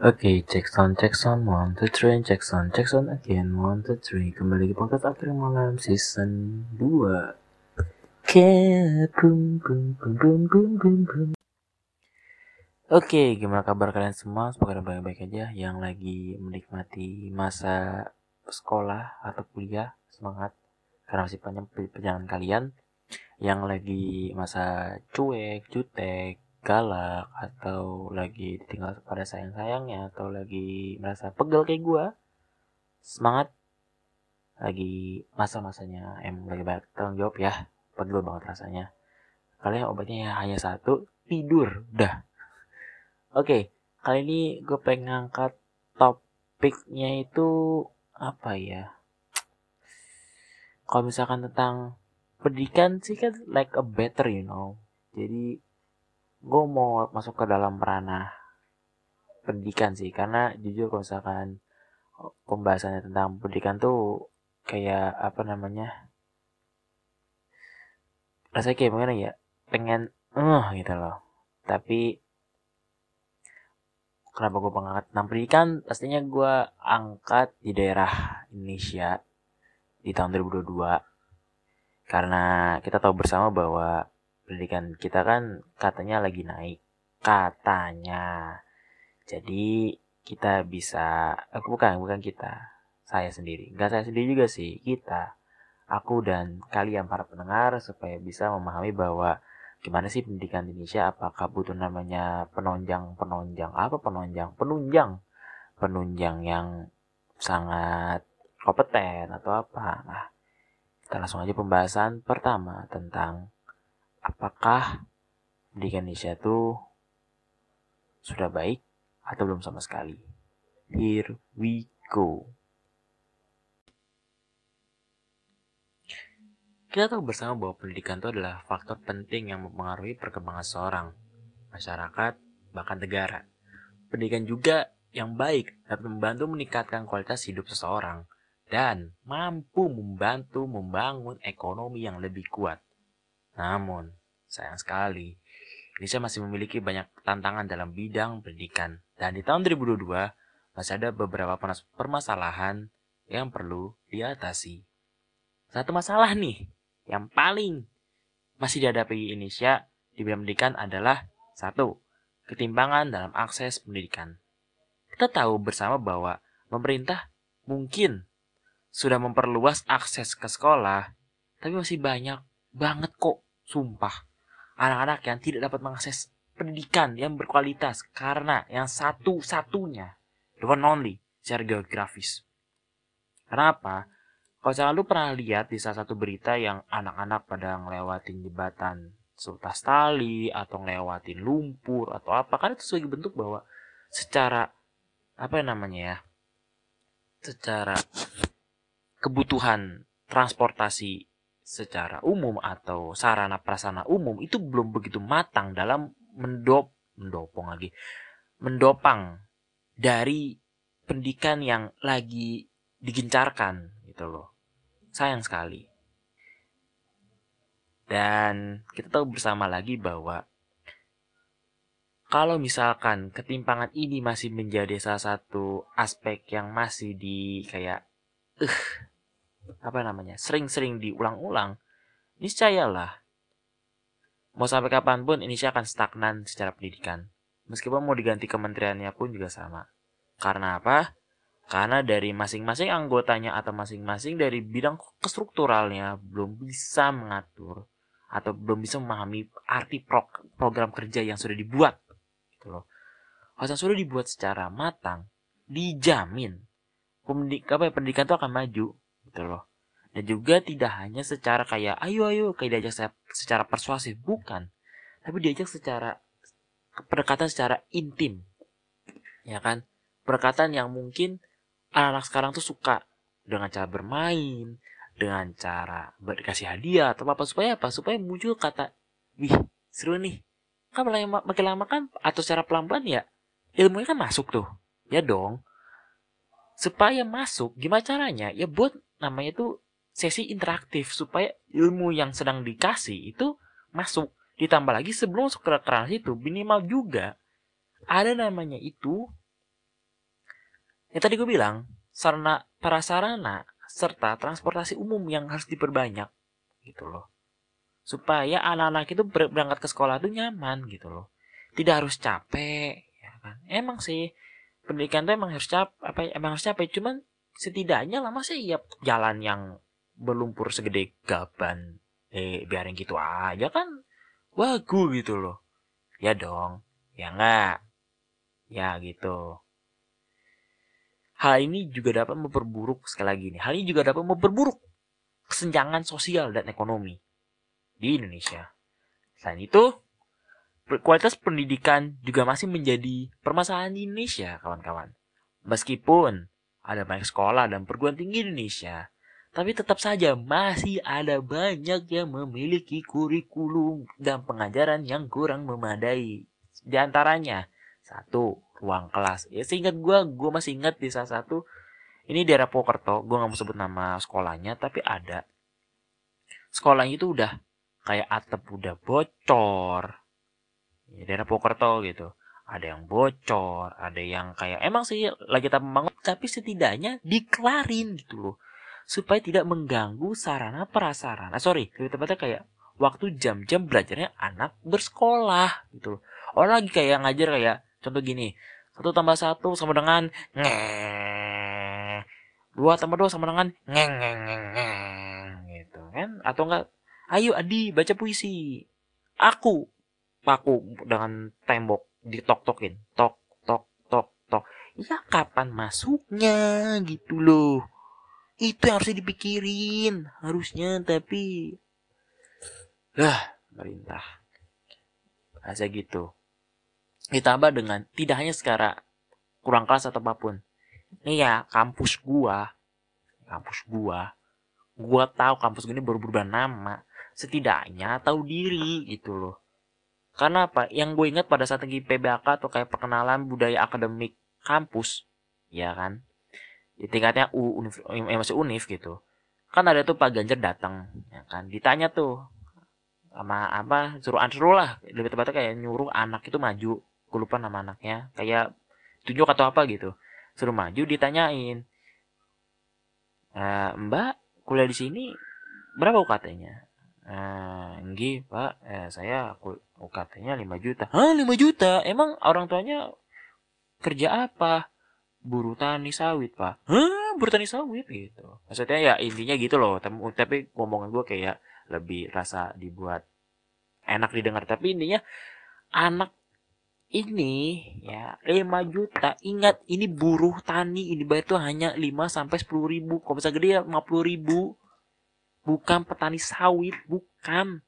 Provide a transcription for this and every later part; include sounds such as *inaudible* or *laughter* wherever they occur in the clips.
Oke, check sound, check sound, one, two, three, check sound, again, one, two, three. Kembali ke podcast akhir malam season 2. Ke boom, boom, boom, boom, boom, boom, boom. Oke, gimana kabar kalian semua? Semoga baik-baik aja yang lagi menikmati masa sekolah atau kuliah. Semangat, karena masih panjang perjalanan kalian. Yang lagi masa cuek, jutek, galak atau lagi ditinggal pada sayang-sayangnya atau lagi merasa pegel kayak gue semangat. Lagi masa-masanya em lagi banyak tanggung jawab ya pegel banget rasanya. Kalian obatnya ya hanya satu tidur dah. Oke kali ini gue pengen ngangkat topiknya itu apa ya? Kalau misalkan tentang pendidikan sih kan like a better you know. Jadi gue mau masuk ke dalam ranah pendidikan sih karena jujur kalau misalkan pembahasannya tentang pendidikan tuh kayak apa namanya rasanya kayak gimana ya pengen uh, gitu loh. Tapi kenapa gue pengangkat? Tentang pendidikan pastinya gue angkat di daerah Indonesia di tahun 2022 karena kita tahu bersama bahwa pendidikan kita kan katanya lagi naik. Katanya. Jadi kita bisa aku bukan bukan kita. Saya sendiri. Nggak saya sendiri juga sih. Kita. Aku dan kalian para pendengar supaya bisa memahami bahwa gimana sih pendidikan di Indonesia? Apakah butuh namanya penunjang penunjang apa penunjang penunjang. Penunjang yang sangat kompeten atau apa? Nah kita langsung aja pembahasan pertama tentang apakah pendidikan Indonesia itu sudah baik atau belum sama sekali. Here we go. Kita tahu bersama bahwa pendidikan itu adalah faktor penting yang mempengaruhi perkembangan seorang, masyarakat, bahkan negara. Pendidikan juga yang baik dapat membantu meningkatkan kualitas hidup seseorang dan mampu membantu membangun ekonomi yang lebih kuat. Namun, sayang sekali, Indonesia masih memiliki banyak tantangan dalam bidang pendidikan. Dan di tahun 2022, masih ada beberapa permasalahan yang perlu diatasi. Satu masalah nih, yang paling masih dihadapi Indonesia di bidang pendidikan adalah satu, ketimpangan dalam akses pendidikan. Kita tahu bersama bahwa pemerintah mungkin sudah memperluas akses ke sekolah, tapi masih banyak banget kok Sumpah. Anak-anak yang tidak dapat mengakses pendidikan yang berkualitas karena yang satu-satunya, the one only, secara geografis. Kenapa? Kalau misalnya lu pernah lihat di salah satu berita yang anak-anak pada ngelewatin jembatan sultas tali atau ngelewatin lumpur atau apa kan itu sebagai bentuk bahwa secara apa namanya ya secara kebutuhan transportasi secara umum atau sarana prasarana umum itu belum begitu matang dalam mendop mendopong lagi mendopang dari pendidikan yang lagi digencarkan gitu loh. Sayang sekali. Dan kita tahu bersama lagi bahwa kalau misalkan ketimpangan ini masih menjadi salah satu aspek yang masih di kayak eh apa namanya sering-sering diulang-ulang, niscayalah mau sampai kapan pun Indonesia akan stagnan secara pendidikan. Meskipun mau diganti kementeriannya pun juga sama. Karena apa? Karena dari masing-masing anggotanya atau masing-masing dari bidang kestrukturalnya belum bisa mengatur atau belum bisa memahami arti pro program kerja yang sudah dibuat. Gitu loh. Kalau sudah dibuat secara matang, dijamin pendidik, apa ya, pendidikan itu akan maju gitu loh. Dan juga tidak hanya secara kayak ayo ayo kayak diajak secara persuasif bukan. Tapi diajak secara pendekatan secara intim. Ya kan? Pendekatan yang mungkin anak-anak sekarang tuh suka dengan cara bermain dengan cara berkasih hadiah atau apa supaya apa? Supaya muncul kata wih seru nih. Kan makin lama kan atau secara pelan-pelan ya ilmunya kan masuk tuh. Ya dong. Supaya masuk gimana caranya? Ya buat namanya itu sesi interaktif supaya ilmu yang sedang dikasih itu masuk. Ditambah lagi sebelum masuk ke itu minimal juga ada namanya itu ya tadi gue bilang sarana prasarana serta transportasi umum yang harus diperbanyak gitu loh. Supaya anak-anak itu berangkat ke sekolah tuh nyaman gitu loh. Tidak harus capek ya kan? Emang sih pendidikan tuh emang harus capek apa emang harus capek. Cuman setidaknya lama sih ya jalan yang berlumpur segede gaban eh biarin gitu aja kan wagu gitu loh ya dong ya enggak ya gitu hal ini juga dapat memperburuk sekali lagi nih hal ini juga dapat memperburuk kesenjangan sosial dan ekonomi di Indonesia. Selain itu, kualitas pendidikan juga masih menjadi permasalahan di Indonesia, kawan-kawan. Meskipun ada banyak sekolah dan perguruan tinggi Indonesia, tapi tetap saja masih ada banyak yang memiliki kurikulum dan pengajaran yang kurang memadai. Di antaranya, satu, ruang kelas. Ya seingat gue, gue masih ingat di salah satu, ini daerah Pokerto, gue gak mau sebut nama sekolahnya, tapi ada. Sekolahnya itu udah kayak atap udah bocor ya daerah Pokerto gitu ada yang bocor ada yang kayak emang sih lagi tak membangun tapi setidaknya dikelarin gitu loh. Supaya tidak mengganggu sarana prasarana. Sorry lebih tepatnya kayak waktu jam-jam belajarnya anak bersekolah gitu loh. Orang lagi kayak ngajar kayak contoh gini satu tambah satu sama dengan nge dua tambah dua sama dengan nge nge nge nge gitu kan? Atau enggak Ayo Adi baca puisi. Aku paku dengan tembok ditok-tokin. Tok tok tok tok. Ya kapan masuknya gitu loh. Itu yang harusnya dipikirin harusnya tapi lah pemerintah Masa gitu. Ditambah dengan tidak hanya sekarang kurang kelas atau apa pun. Nih ya, kampus gua, kampus gua, gua tahu kampus gini baru berubah nama setidaknya tahu diri gitu loh karena apa? Yang gue ingat pada saat lagi PBAK atau kayak perkenalan budaya akademik kampus. Ya kan? Di tingkatnya U univ, eh, masih univ gitu. Kan ada tuh Pak Ganjar datang ya kan? Ditanya tuh sama apa suruh ansur lah. Lebih tepatnya kayak nyuruh anak itu maju. Gue lupa nama anaknya. Kayak tunjuk atau apa gitu. Suruh maju ditanyain. E, Mbak kuliah di sini berapa UKT-nya Eh, Enggi, Pak, eh, saya aku UKT-nya 5 juta. Hah, 5 juta? Emang orang tuanya kerja apa? Buru tani sawit, Pak. Hah, buru tani sawit gitu. Maksudnya ya intinya gitu loh. Tapi ngomongan gue kayak lebih rasa dibuat enak didengar. Tapi intinya anak ini ya 5 juta. Ingat ini buruh tani ini bayar tuh hanya 5 sampai 10 ribu. Kalau bisa gede ya 50 ribu bukan petani sawit bukan.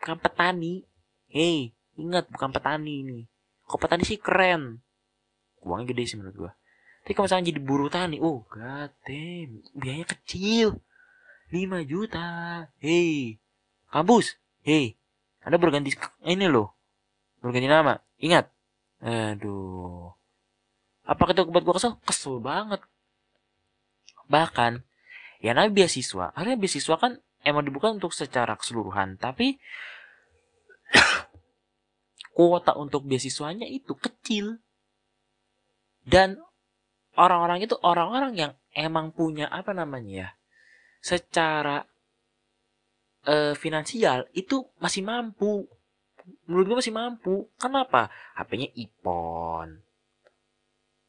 Bukan petani. Hei ingat bukan petani ini. Kok petani sih keren? Uangnya gede sih menurut gua. Tapi kalau misalnya jadi buruh tani oh god damn biayanya kecil. 5 juta. Hei kampus. Hei anda berganti ini loh. Berganti nama. Ingat? Aduh. Apakah itu buat gua kesel? Kesel banget. Bahkan ya namanya beasiswa. Karena beasiswa kan emang dibuka untuk secara keseluruhan tapi *coughs* kuota untuk beasiswanya itu kecil. Dan orang-orang itu orang-orang yang emang punya apa namanya ya secara uh, finansial itu masih mampu. Menurut gue masih mampu. Kenapa? HP-nya Ipon.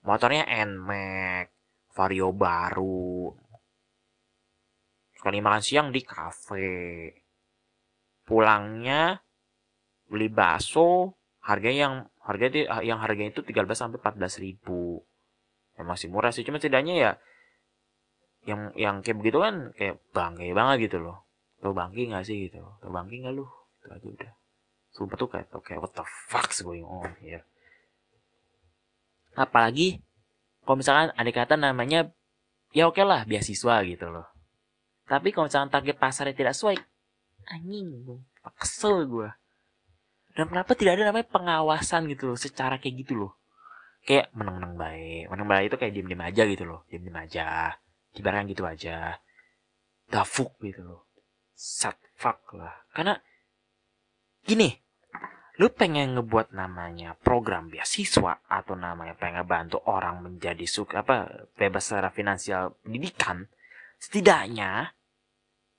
Motornya Nmax Vario baru sekali makan siang di kafe. Pulangnya beli bakso harganya yang harga itu yang harganya itu 13 sampai 14 ribu. Ya masih murah sih cuma setidaknya ya yang yang kayak begitu kan kayak bangke banget gitu loh. Tau bangke gak sih gitu tau bangke gak lu? Itu aja udah. Sumpah tuh kayak kayak what the fuck's going on here. Apalagi kalau misalkan ada kata namanya ya oke okay lah beasiswa gitu loh tapi kalau misalnya target pasarnya tidak sesuai, anjing, kesel gue. Dan kenapa tidak ada namanya pengawasan gitu loh, secara kayak gitu loh. Kayak menang-menang baik. Menang baik itu kayak diem-diem aja gitu loh. Diem-diem aja. Ibaratkan gitu aja. Dafuk gitu loh. Sat fuck lah. Karena, gini, lu pengen ngebuat namanya program beasiswa atau namanya pengen bantu orang menjadi suka apa bebas secara finansial pendidikan setidaknya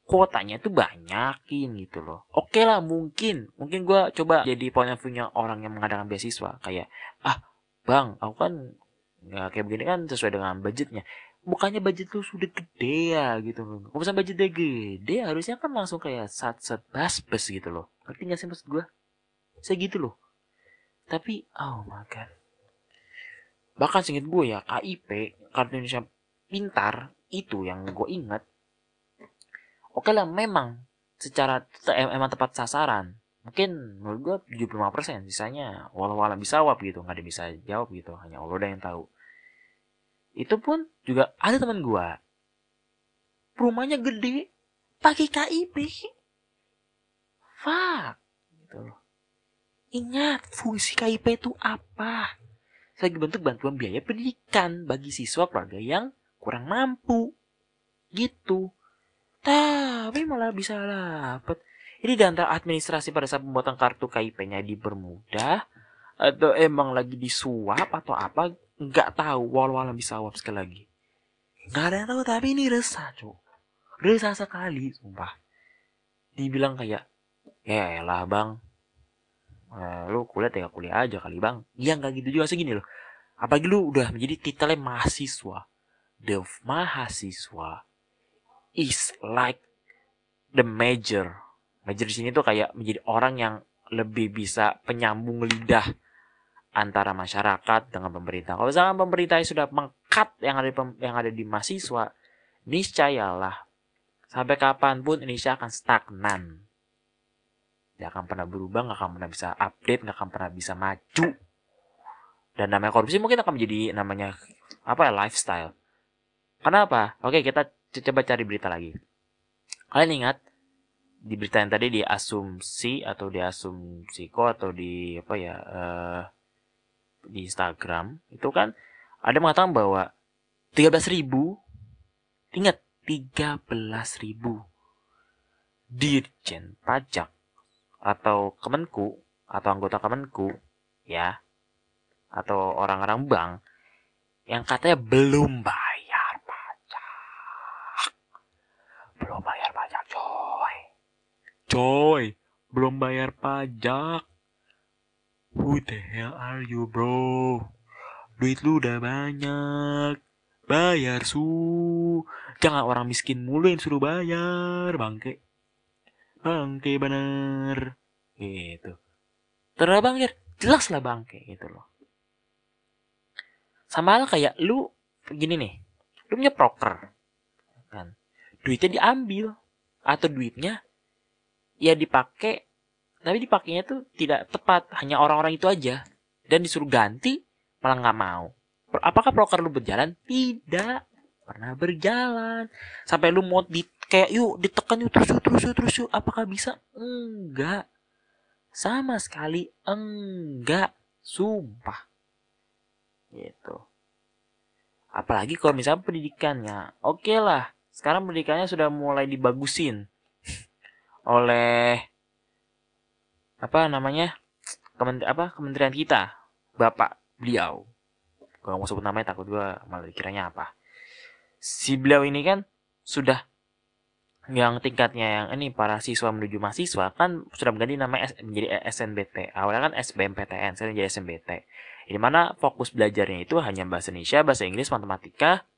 kuotanya tuh banyakin gitu loh. Oke lah mungkin. Mungkin gue coba jadi point view-nya orang yang mengadakan beasiswa. Kayak ah bang aku kan nggak kayak begini kan sesuai dengan budgetnya. Bukannya budget lu sudah gede ya gitu. Kalau misalnya budgetnya gede? Harusnya kan langsung kayak sat sat bas bas gitu loh. Ngerti gak sih maksud gue saya gitu loh. Tapi oh my god. Bahkan singkat gue ya KIP kartu Indonesia pintar itu yang gue ingat oke lah memang secara emang tepat sasaran mungkin menurut gue 75% sisanya walau walau bisa wap gitu nggak ada bisa jawab gitu hanya Allah yang tahu itu pun juga ada teman gue rumahnya gede pakai KIP fuck gitu loh Ingat, fungsi KIP itu apa? Sebagai bentuk bantuan biaya pendidikan bagi siswa keluarga yang kurang mampu. Gitu. Tapi malah bisa dapat. Ini di antara administrasi pada saat pembuatan kartu KIP-nya dipermudah atau emang lagi disuap atau apa nggak tahu. Walau bisa awap sekali lagi. Nggak ada yang tahu tapi ini resah cok resah sekali sumpah. Dibilang kayak ya lah bang. Eh, lu kuliah tinggal kuliah aja kali bang. Iya nggak gitu juga segini loh. Apalagi lu udah menjadi titelnya mahasiswa. The mahasiswa is like the major. Major di sini tuh kayak menjadi orang yang lebih bisa penyambung lidah antara masyarakat dengan pemerintah. Kalau misalkan pemerintah sudah mengkat yang ada di, yang ada di mahasiswa, niscayalah sampai kapan pun Indonesia akan stagnan. Nggak akan pernah berubah nggak akan pernah bisa update nggak akan pernah bisa maju. Dan namanya korupsi mungkin akan menjadi namanya apa ya lifestyle. Kenapa? Oke kita coba cari berita lagi. Kalian ingat di berita yang tadi di asumsi atau di asumsiko atau di apa ya uh, di Instagram itu kan ada mengatakan bahwa 13.000 ingat 13.000 dirjen pajak atau Kemenku atau anggota Kemenku ya atau orang-orang bank yang katanya belum bayar pajak. Belum bayar pajak, coy. Coy, belum bayar pajak. Who the hell are you, bro? Duit lu udah banyak. Bayar su. Jangan orang miskin mulu yang suruh bayar, bangke. Bangke bener. Gitu. Terus bangke, jelas lah bangke gitu loh. Sama lah kayak lu gini nih. Lu punya proker. Kan. Duitnya diambil atau duitnya ya dipakai tapi dipakainya tuh tidak tepat hanya orang-orang itu aja. Dan disuruh ganti malah nggak mau. Apakah proker lu berjalan? Tidak. Pernah berjalan. Sampai lu mau di kayak yuk ditekan yuk terus yuk terus yuk terus yuk. Apakah bisa? Enggak. Sama sekali enggak. Sumpah. Gitu. Apalagi kalau misalnya pendidikannya. Oke okay lah sekarang pendidikannya sudah mulai dibagusin oleh apa namanya Kement apa kementerian kita bapak beliau kalau mau sebut namanya takut gua malah dikiranya apa si beliau ini kan sudah yang tingkatnya yang ini para siswa menuju mahasiswa kan sudah mengganti nama menjadi SNBT. Awalnya kan SBMPTN, sekarang jadi SNBT. Di mana fokus belajarnya itu hanya bahasa Indonesia, bahasa Inggris, matematika.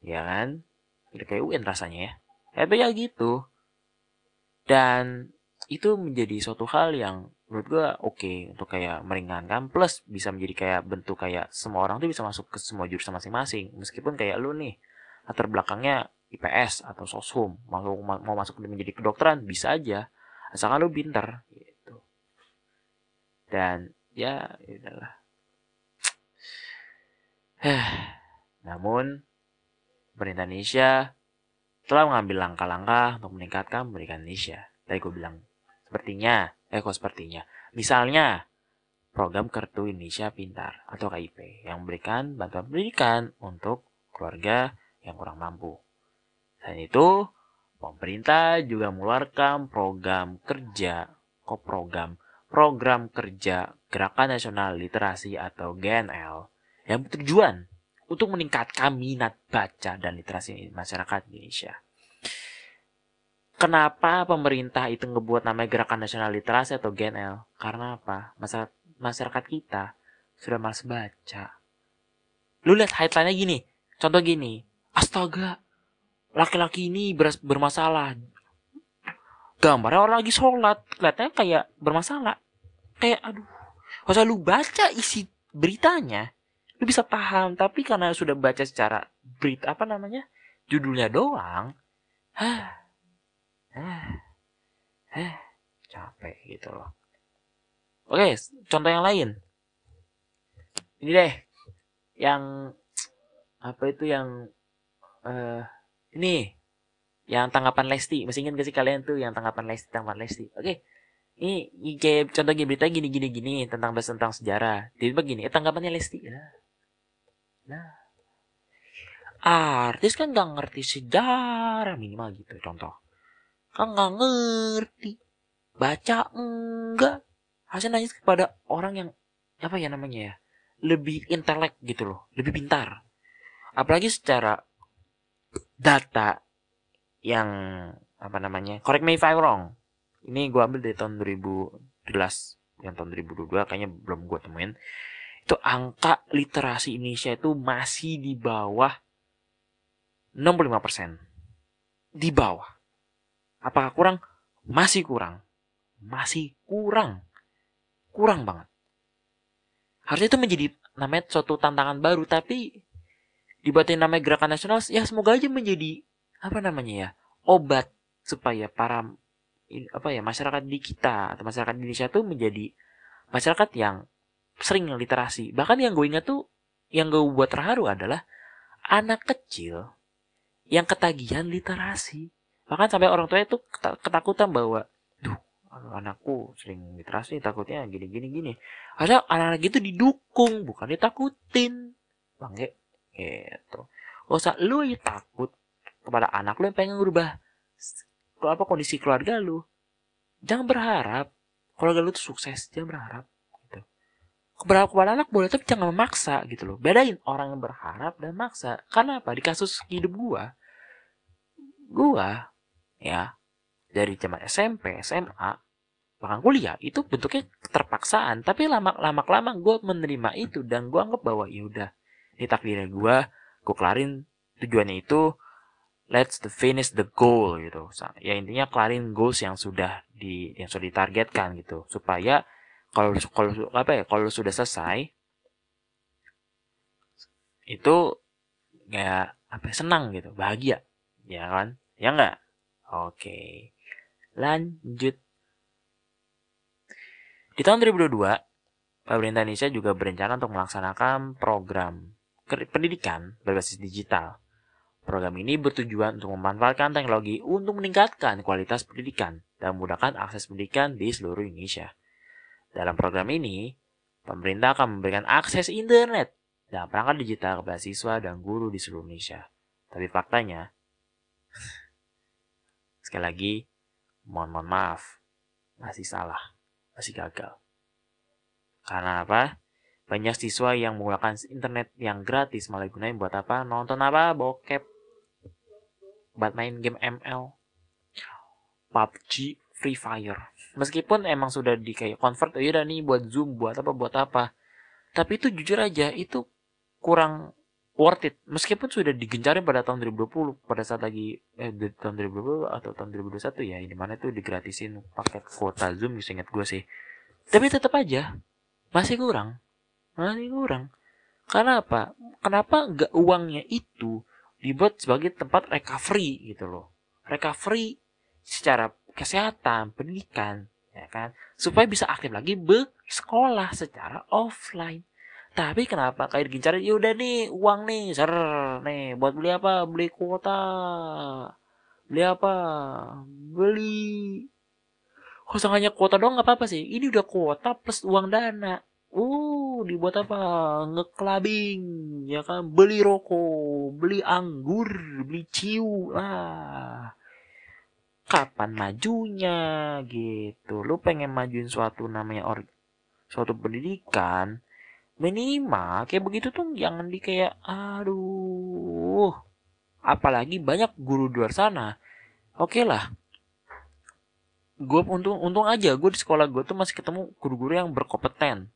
Ya kan? Udah kayak UN rasanya ya. Tapi ya gitu. Dan itu menjadi suatu hal yang menurut gue oke okay, untuk kayak meringankan plus bisa menjadi kayak bentuk kayak semua orang tuh bisa masuk ke semua jurusan masing-masing. Meskipun kayak lu nih latar belakangnya IPS atau soshum mau mau masuk menjadi kedokteran bisa aja. Asalkan lu pinter gitu. Dan ya udahlah. *sighs* Namun pemerintah Indonesia telah mengambil langkah-langkah untuk meningkatkan pendidikan Indonesia. Tadi gue bilang sepertinya, eh kok sepertinya. Misalnya, program Kartu Indonesia Pintar atau KIP yang memberikan bantuan pendidikan untuk keluarga yang kurang mampu. Selain itu, pemerintah juga mengeluarkan program kerja, kok program, program kerja Gerakan Nasional Literasi atau GNL yang bertujuan untuk meningkatkan minat baca dan literasi masyarakat Indonesia. Kenapa pemerintah itu ngebuat namanya Gerakan Nasional Literasi atau GNL? Karena apa? Masyarakat, kita sudah malas baca. Lu lihat headline-nya gini. Contoh gini. Astaga. Laki-laki ini ber bermasalah. Gambarnya orang lagi sholat. Kelihatannya kayak bermasalah. Kayak aduh. Kalau lu baca isi beritanya. Lu bisa paham. Tapi karena sudah baca secara berita apa namanya. Judulnya doang. Hah eh, capek gitu loh. Oke, contoh yang lain. Ini deh, yang apa itu yang uh, ini yang tanggapan Lesti masih ingat gak sih kalian tuh yang tanggapan Lesti tanggapan Lesti oke ini, kayak contoh berita gini gini gini tentang bahas tentang sejarah tiba begini eh, tanggapannya Lesti nah nah artis kan gak ngerti sejarah minimal gitu contoh. Kan nggak ngerti baca enggak hasil nanya kepada orang yang apa ya namanya ya lebih intelek gitu loh lebih pintar. Apalagi secara data yang apa namanya correct me if I wrong. Ini gue ambil dari tahun 2011 yang tahun 2022 kayaknya belum gue temuin itu angka literasi Indonesia itu masih di bawah 65% di bawah Apakah kurang? Masih kurang. Masih kurang. Kurang banget. Harusnya itu menjadi namanya suatu tantangan baru, tapi dibuatin namanya gerakan nasional, ya semoga aja menjadi apa namanya ya obat supaya para apa ya masyarakat di kita atau masyarakat Indonesia tuh menjadi masyarakat yang sering literasi. Bahkan yang gue ingat tuh yang gue buat terharu adalah anak kecil yang ketagihan literasi. Bahkan sampai orang tua itu ketakutan bahwa duh anakku sering literasi takutnya gini gini gini. Ada anak-anak gitu didukung bukan ditakutin. Bangke gitu. Gak usah lu yang takut kepada anak lu yang pengen ngubah apa kondisi keluarga lu. Jangan berharap. Keluarga lu tuh sukses jangan berharap berharap kepada anak boleh tapi jangan memaksa gitu loh. Bedain orang yang berharap dan maksa. Karena apa? Di kasus hidup gua gua ya dari zaman SMP SMA bahkan kuliah itu bentuknya terpaksaan. Tapi lama lama lama gue menerima itu dan gue anggap bahwa ya udah ini takdirnya gue gue kelarin tujuannya itu let's the finish the goal gitu. Ya intinya kelarin goals yang sudah di yang sudah ditargetkan gitu. Supaya kalau kalau apa ya kalau sudah selesai itu ya apa ya, senang gitu bahagia ya kan ya enggak Oke. Lanjut. Di tahun 2022, pemerintah Indonesia juga berencana untuk melaksanakan program pendidikan berbasis digital. Program ini bertujuan untuk memanfaatkan teknologi untuk meningkatkan kualitas pendidikan dan memudahkan akses pendidikan di seluruh Indonesia. Dalam program ini, pemerintah akan memberikan akses internet dan perangkat digital kepada siswa dan guru di seluruh Indonesia. Tapi faktanya, *laughs* Sekali lagi, mohon mohon maaf, masih salah, masih gagal. Karena apa? Banyak siswa yang menggunakan internet yang gratis malah gunain buat apa? Nonton apa? Bokep. Buat main game ML. PUBG, Free Fire. Meskipun emang sudah di kayak convert, ya udah nih buat Zoom, buat apa, buat apa. Tapi itu jujur aja, itu kurang worth it. Meskipun sudah digencarin pada tahun 2020 pada saat lagi eh di tahun 2020 atau tahun 2021 ya ini mana tuh digratisin paket kuota zoom bisa ingat gue sih. Tapi tetap aja masih kurang. Masih kurang. Karena apa? Kenapa nggak uangnya itu dibuat sebagai tempat recovery gitu loh. Recovery secara kesehatan pendidikan ya kan? Supaya bisa aktif lagi bersekolah secara offline. Tapi kenapa kayak ya udah nih uang nih ser nih buat beli apa? Beli kuota. Beli apa? Beli. Kok hanya kuota doang? Nggak apa-apa sih. Ini udah kuota plus uang dana. Uh dibuat apa? Ngeklabing ya kan? Beli rokok beli anggur beli ciu. Lah kapan majunya gitu. Lu pengen majuin suatu namanya or suatu pendidikan minimal kayak begitu tuh jangan di kayak aduh. Apalagi banyak guru di luar sana. Oke okay lah. Gue untung untung aja gue di sekolah gue tuh masih ketemu guru-guru yang berkompeten.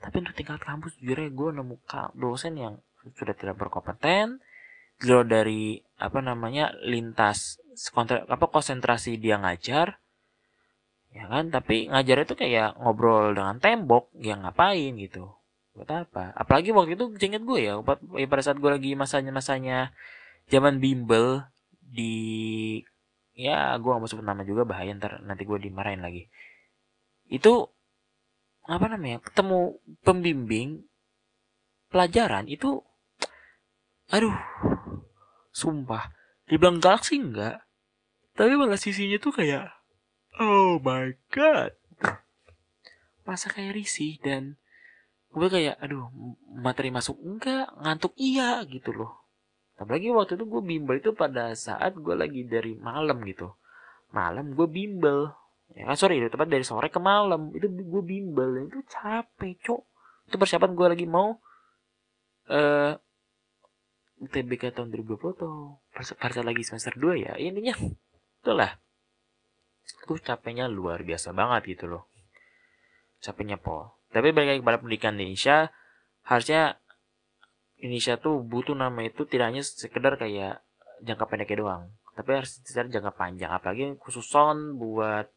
Tapi untuk tingkat kampus jujur gue nemu dosen yang sudah tidak berkompeten Lo dari apa namanya lintas kontra, apa konsentrasi dia ngajar ya kan? Tapi ngajar itu kayak ngobrol dengan tembok yang ngapain gitu? Buat apa? Apalagi waktu itu inget gue ya, ya pada saat gue lagi masanya masanya zaman bimbel di ya gue gak mau sebut nama juga bahaya ntar nanti gue dimarahin lagi. Itu apa namanya ketemu pembimbing pelajaran itu aduh sumpah. Dibilang galak sih enggak. Tapi malah sisinya tuh kayak oh my god. Masa kayak risih dan gue kayak aduh materi masuk enggak? Ngantuk iya gitu loh. Apalagi waktu itu gue bimbel itu pada saat gue lagi dari malam gitu. Malam gue bimbel. Ya kan sorry tepat dari sore ke malam. Itu gue bimbel itu capek cok. Itu persiapan gue lagi mau eh uh, UTBK tahun 2020 tuh pada lagi semester 2 ya intinya itulah. Tuh capeknya luar biasa banget gitu loh. Capeknya po. Tapi balik lagi kepada pendidikan Indonesia harusnya Indonesia tuh butuh nama itu tidak hanya sekedar kayak jangka pendeknya doang. Tapi harus secara jangka panjang. Apalagi khusus son buat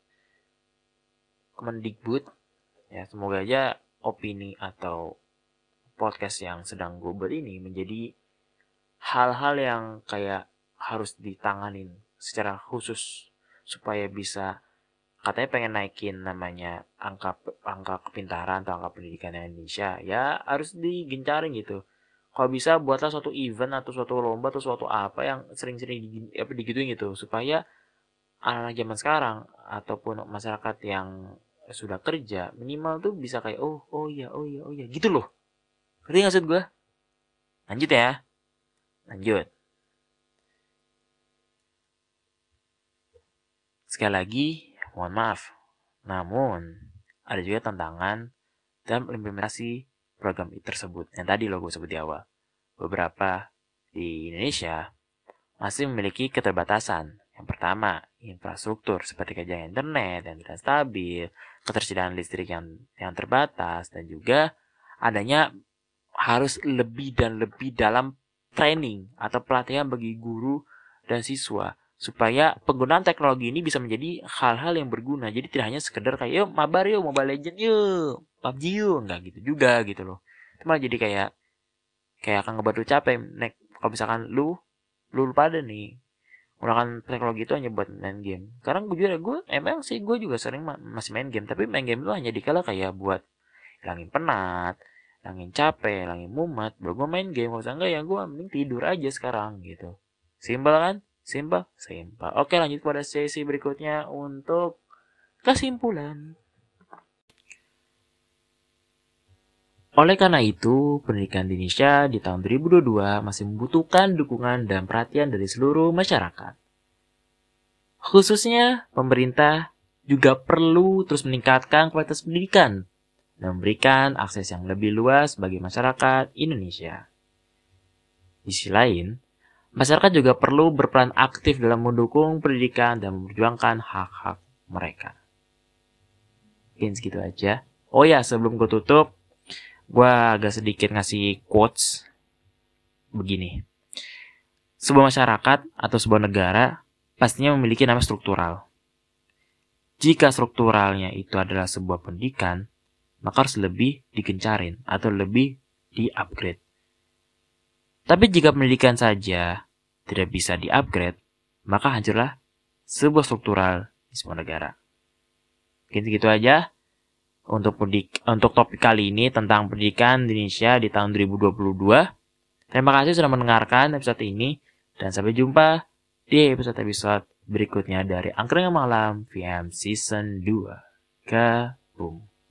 Kemendikbud. Ya semoga aja opini atau podcast yang sedang gue buat ini menjadi hal-hal yang kayak harus ditanganin secara khusus supaya bisa katanya pengen naikin namanya angka angka kepintaran atau angka pendidikan Indonesia ya harus digencarin gitu. Kalau bisa buatlah suatu event atau suatu lomba atau suatu apa yang sering-sering apa digituin gitu supaya anak-anak zaman sekarang ataupun masyarakat yang sudah kerja minimal tuh bisa kayak oh oh iya oh iya oh iya gitu loh. Ngerti maksud gue lanjut ya Lanjut. Sekali lagi, mohon maaf. Namun, ada juga tantangan dalam implementasi program tersebut yang tadi lo gue sebut di awal. Beberapa di Indonesia masih memiliki keterbatasan. Yang pertama, infrastruktur seperti jaringan internet yang tidak stabil, ketersediaan listrik yang yang terbatas, dan juga adanya harus lebih dan lebih dalam training atau pelatihan bagi guru dan siswa supaya penggunaan teknologi ini bisa menjadi hal-hal yang berguna. Jadi tidak hanya sekedar kayak yuk mabar yuk Mobile Legend yuk PUBG yuk nggak gitu juga gitu loh. Itu malah jadi kayak kayak akan ngebantu capek nek kalau misalkan lu lu lupa ada nih menggunakan teknologi itu hanya buat main game. Karena gue juga gue emang sih gue juga sering ma masih main game tapi main game itu hanya dikala kayak buat hilangin penat, langin capek, langin mumet, baru gue main game, kalau enggak ya gue mending tidur aja sekarang gitu. Simpel kan? Simpel? Simpel. Oke lanjut pada sesi berikutnya untuk kesimpulan. Oleh karena itu, pendidikan di Indonesia di tahun 2022 masih membutuhkan dukungan dan perhatian dari seluruh masyarakat. Khususnya, pemerintah juga perlu terus meningkatkan kualitas pendidikan dan memberikan akses yang lebih luas bagi masyarakat Indonesia. Di sisi lain, masyarakat juga perlu berperan aktif dalam mendukung pendidikan dan memperjuangkan hak-hak mereka. Mungkin segitu aja. Oh ya, sebelum gue tutup, gue agak sedikit ngasih quotes begini. Sebuah masyarakat atau sebuah negara pastinya memiliki nama struktural. Jika strukturalnya itu adalah sebuah pendidikan, maka harus lebih digencarin atau lebih di-upgrade. Tapi jika pendidikan saja tidak bisa di-upgrade, maka hancurlah sebuah struktural di sebuah negara. Mungkin segitu aja untuk pendik untuk topik kali ini tentang pendidikan di Indonesia di tahun 2022. Terima kasih sudah mendengarkan episode ini dan sampai jumpa di episode-episode berikutnya dari Angkringan Malam VM Season 2. Ke boom.